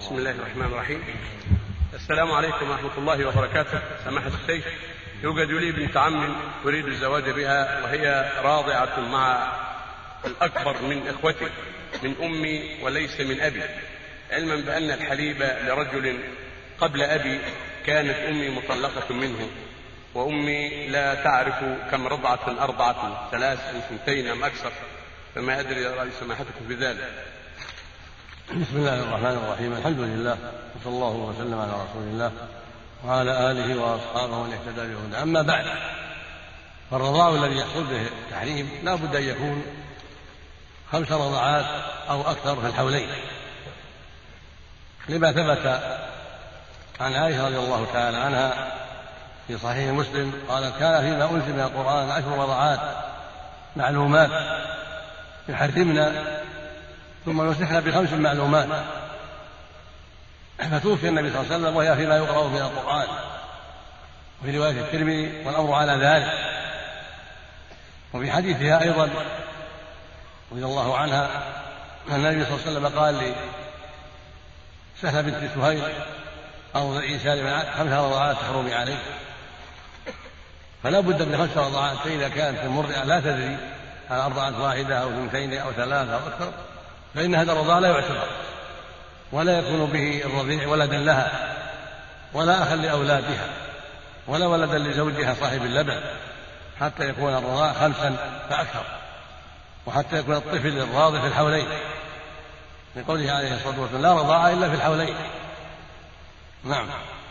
بسم الله الرحمن الرحيم. السلام عليكم ورحمة الله وبركاته. سماحة الشيخ يوجد لي بنت عم أريد الزواج بها وهي راضعة مع الأكبر من إخوتي من أمي وليس من أبي. علما بأن الحليب لرجل قبل أبي كانت أمي مطلقة منه وأمي لا تعرف كم رضعة أرضعة ثلاث سنتين أم أكثر فما أدري رأي سماحتكم في ذلك بسم الله الرحمن الرحيم. الحمد لله وصلى الله وسلم على رسول الله وعلى آله وأصحابه من اهتدى بهدى أما بعد فالرضاع الذي يحصل به التحريم لا بد أن يكون خمس رضعات أو أكثر في الحولين. لما ثبت عن عائشة رضي الله تعالى عنها في صحيح مسلم قالت كان فيما أنزل من القرآن عشر رضعات معلومات يحرمنا ثم نسخنا بخمس معلومات. فتوفي النبي صلى الله عليه وسلم وهي فيما يقرأ من القرآن وفي رواية الترمذي والأمر على ذلك. وفي حديثها أيضا رضي الله عنها أن النبي صلى الله عليه وسلم قال لسهلة بنت سهيل عيسى بن خمس رضعات تحرمي عليه فلا بد من خمس رضعات فإذا كانت المرضعة لا تدري هل أرضعت واحدة أو اثنتين أو ثلاثة أو أكثر. فإن هذا الرضاع لا يعتبر ولا يكون به الرضيع ولدا لها ولا أخا لأولادها ولا ولدا لزوجها صاحب اللبن حتى يكون الرضاع خمسا فأكثر وحتى يكون الطفل الراضع في الحولين. لقوله عليه الصلاة والسلام لا رضاع إلا في الحولين. نعم.